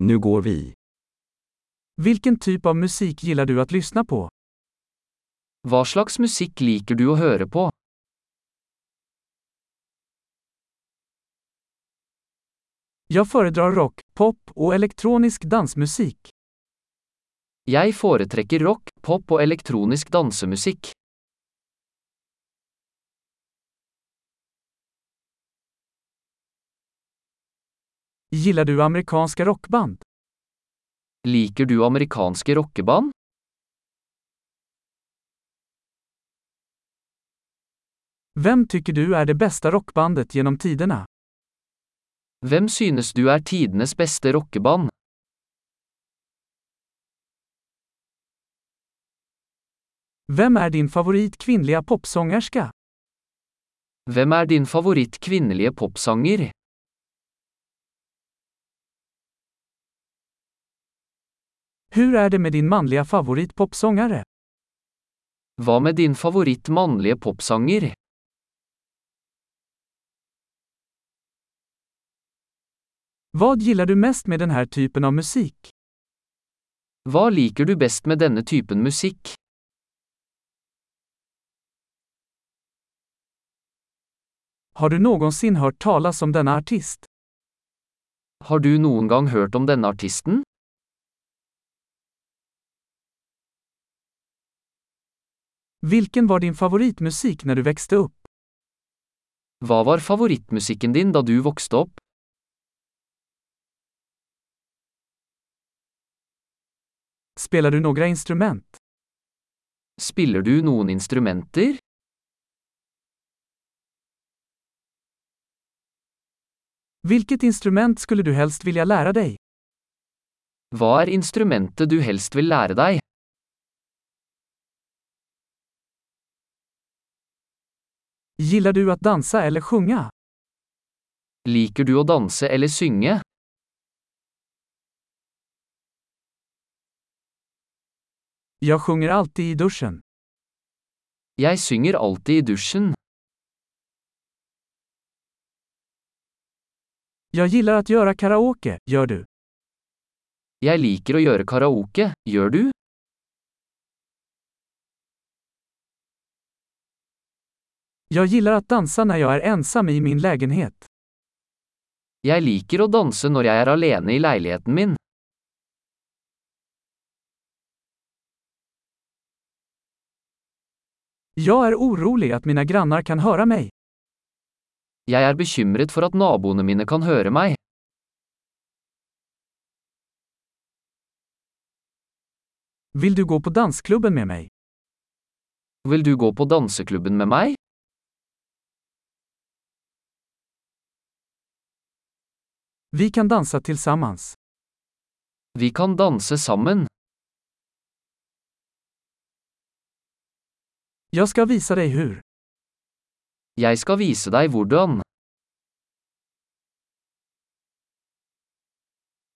Nu går vi. Vilken typ av musik gillar du att lyssna på? Hva slags musikk liker du å høre på? Jag föredrar rock, pop och elektronisk dansmusik. Jeg foretrekker rock, pop og elektronisk dansemusikk. Gillar du amerikanska rockband? Liker du amerikanske rockeband? Vem tycker du är det bästa rockbandet genom tiderna? Hvem synes du er tidenes beste rockeband? Vem är din favorit kvinnliga popsångerska? Hvem er din favoritt kvinnelige popsanger? Hur är det med din manliga favorit popsångare? Hva med din favoritt mannlige popsanger? Vad gillar du mest med den här typen av musik? Hva liker du best med denne typen musikk? Har du någonsin hört talas om denna artist? Har du noen gang hørt om denne artisten? Vilken var din favoritmusik när du växte upp? Hva var favorittmusikken din da du vokste opp? Spelar du några instrument? Spiller du noen instrumenter? Vilket instrument skulle du helst vilja lära dig? Hva er instrumentet du helst vil lære deg? Gillar du att dansa eller sjunga? Liker du å danse eller synge? Jag sjunger alltid i duschen. Jeg synger alltid i dusjen. Jag gillar att göra karaoke, gör du? Jeg liker å gjøre karaoke, gjør du? Jag gillar att dansa när jag är ensam i min lägenhet. Jeg liker å danse når jeg er alene i leiligheten min. Jag är orolig att mina grannar kan höra mig. Jeg er bekymret for at naboene mine kan høre meg. Vill du gå på dansklubben med mig? Vil du gå på danseklubben med meg? Vi kan dansa tillsammans. Vi kan danse sammen. Jag ska visa dig hur. Jeg skal vise deg hvordan.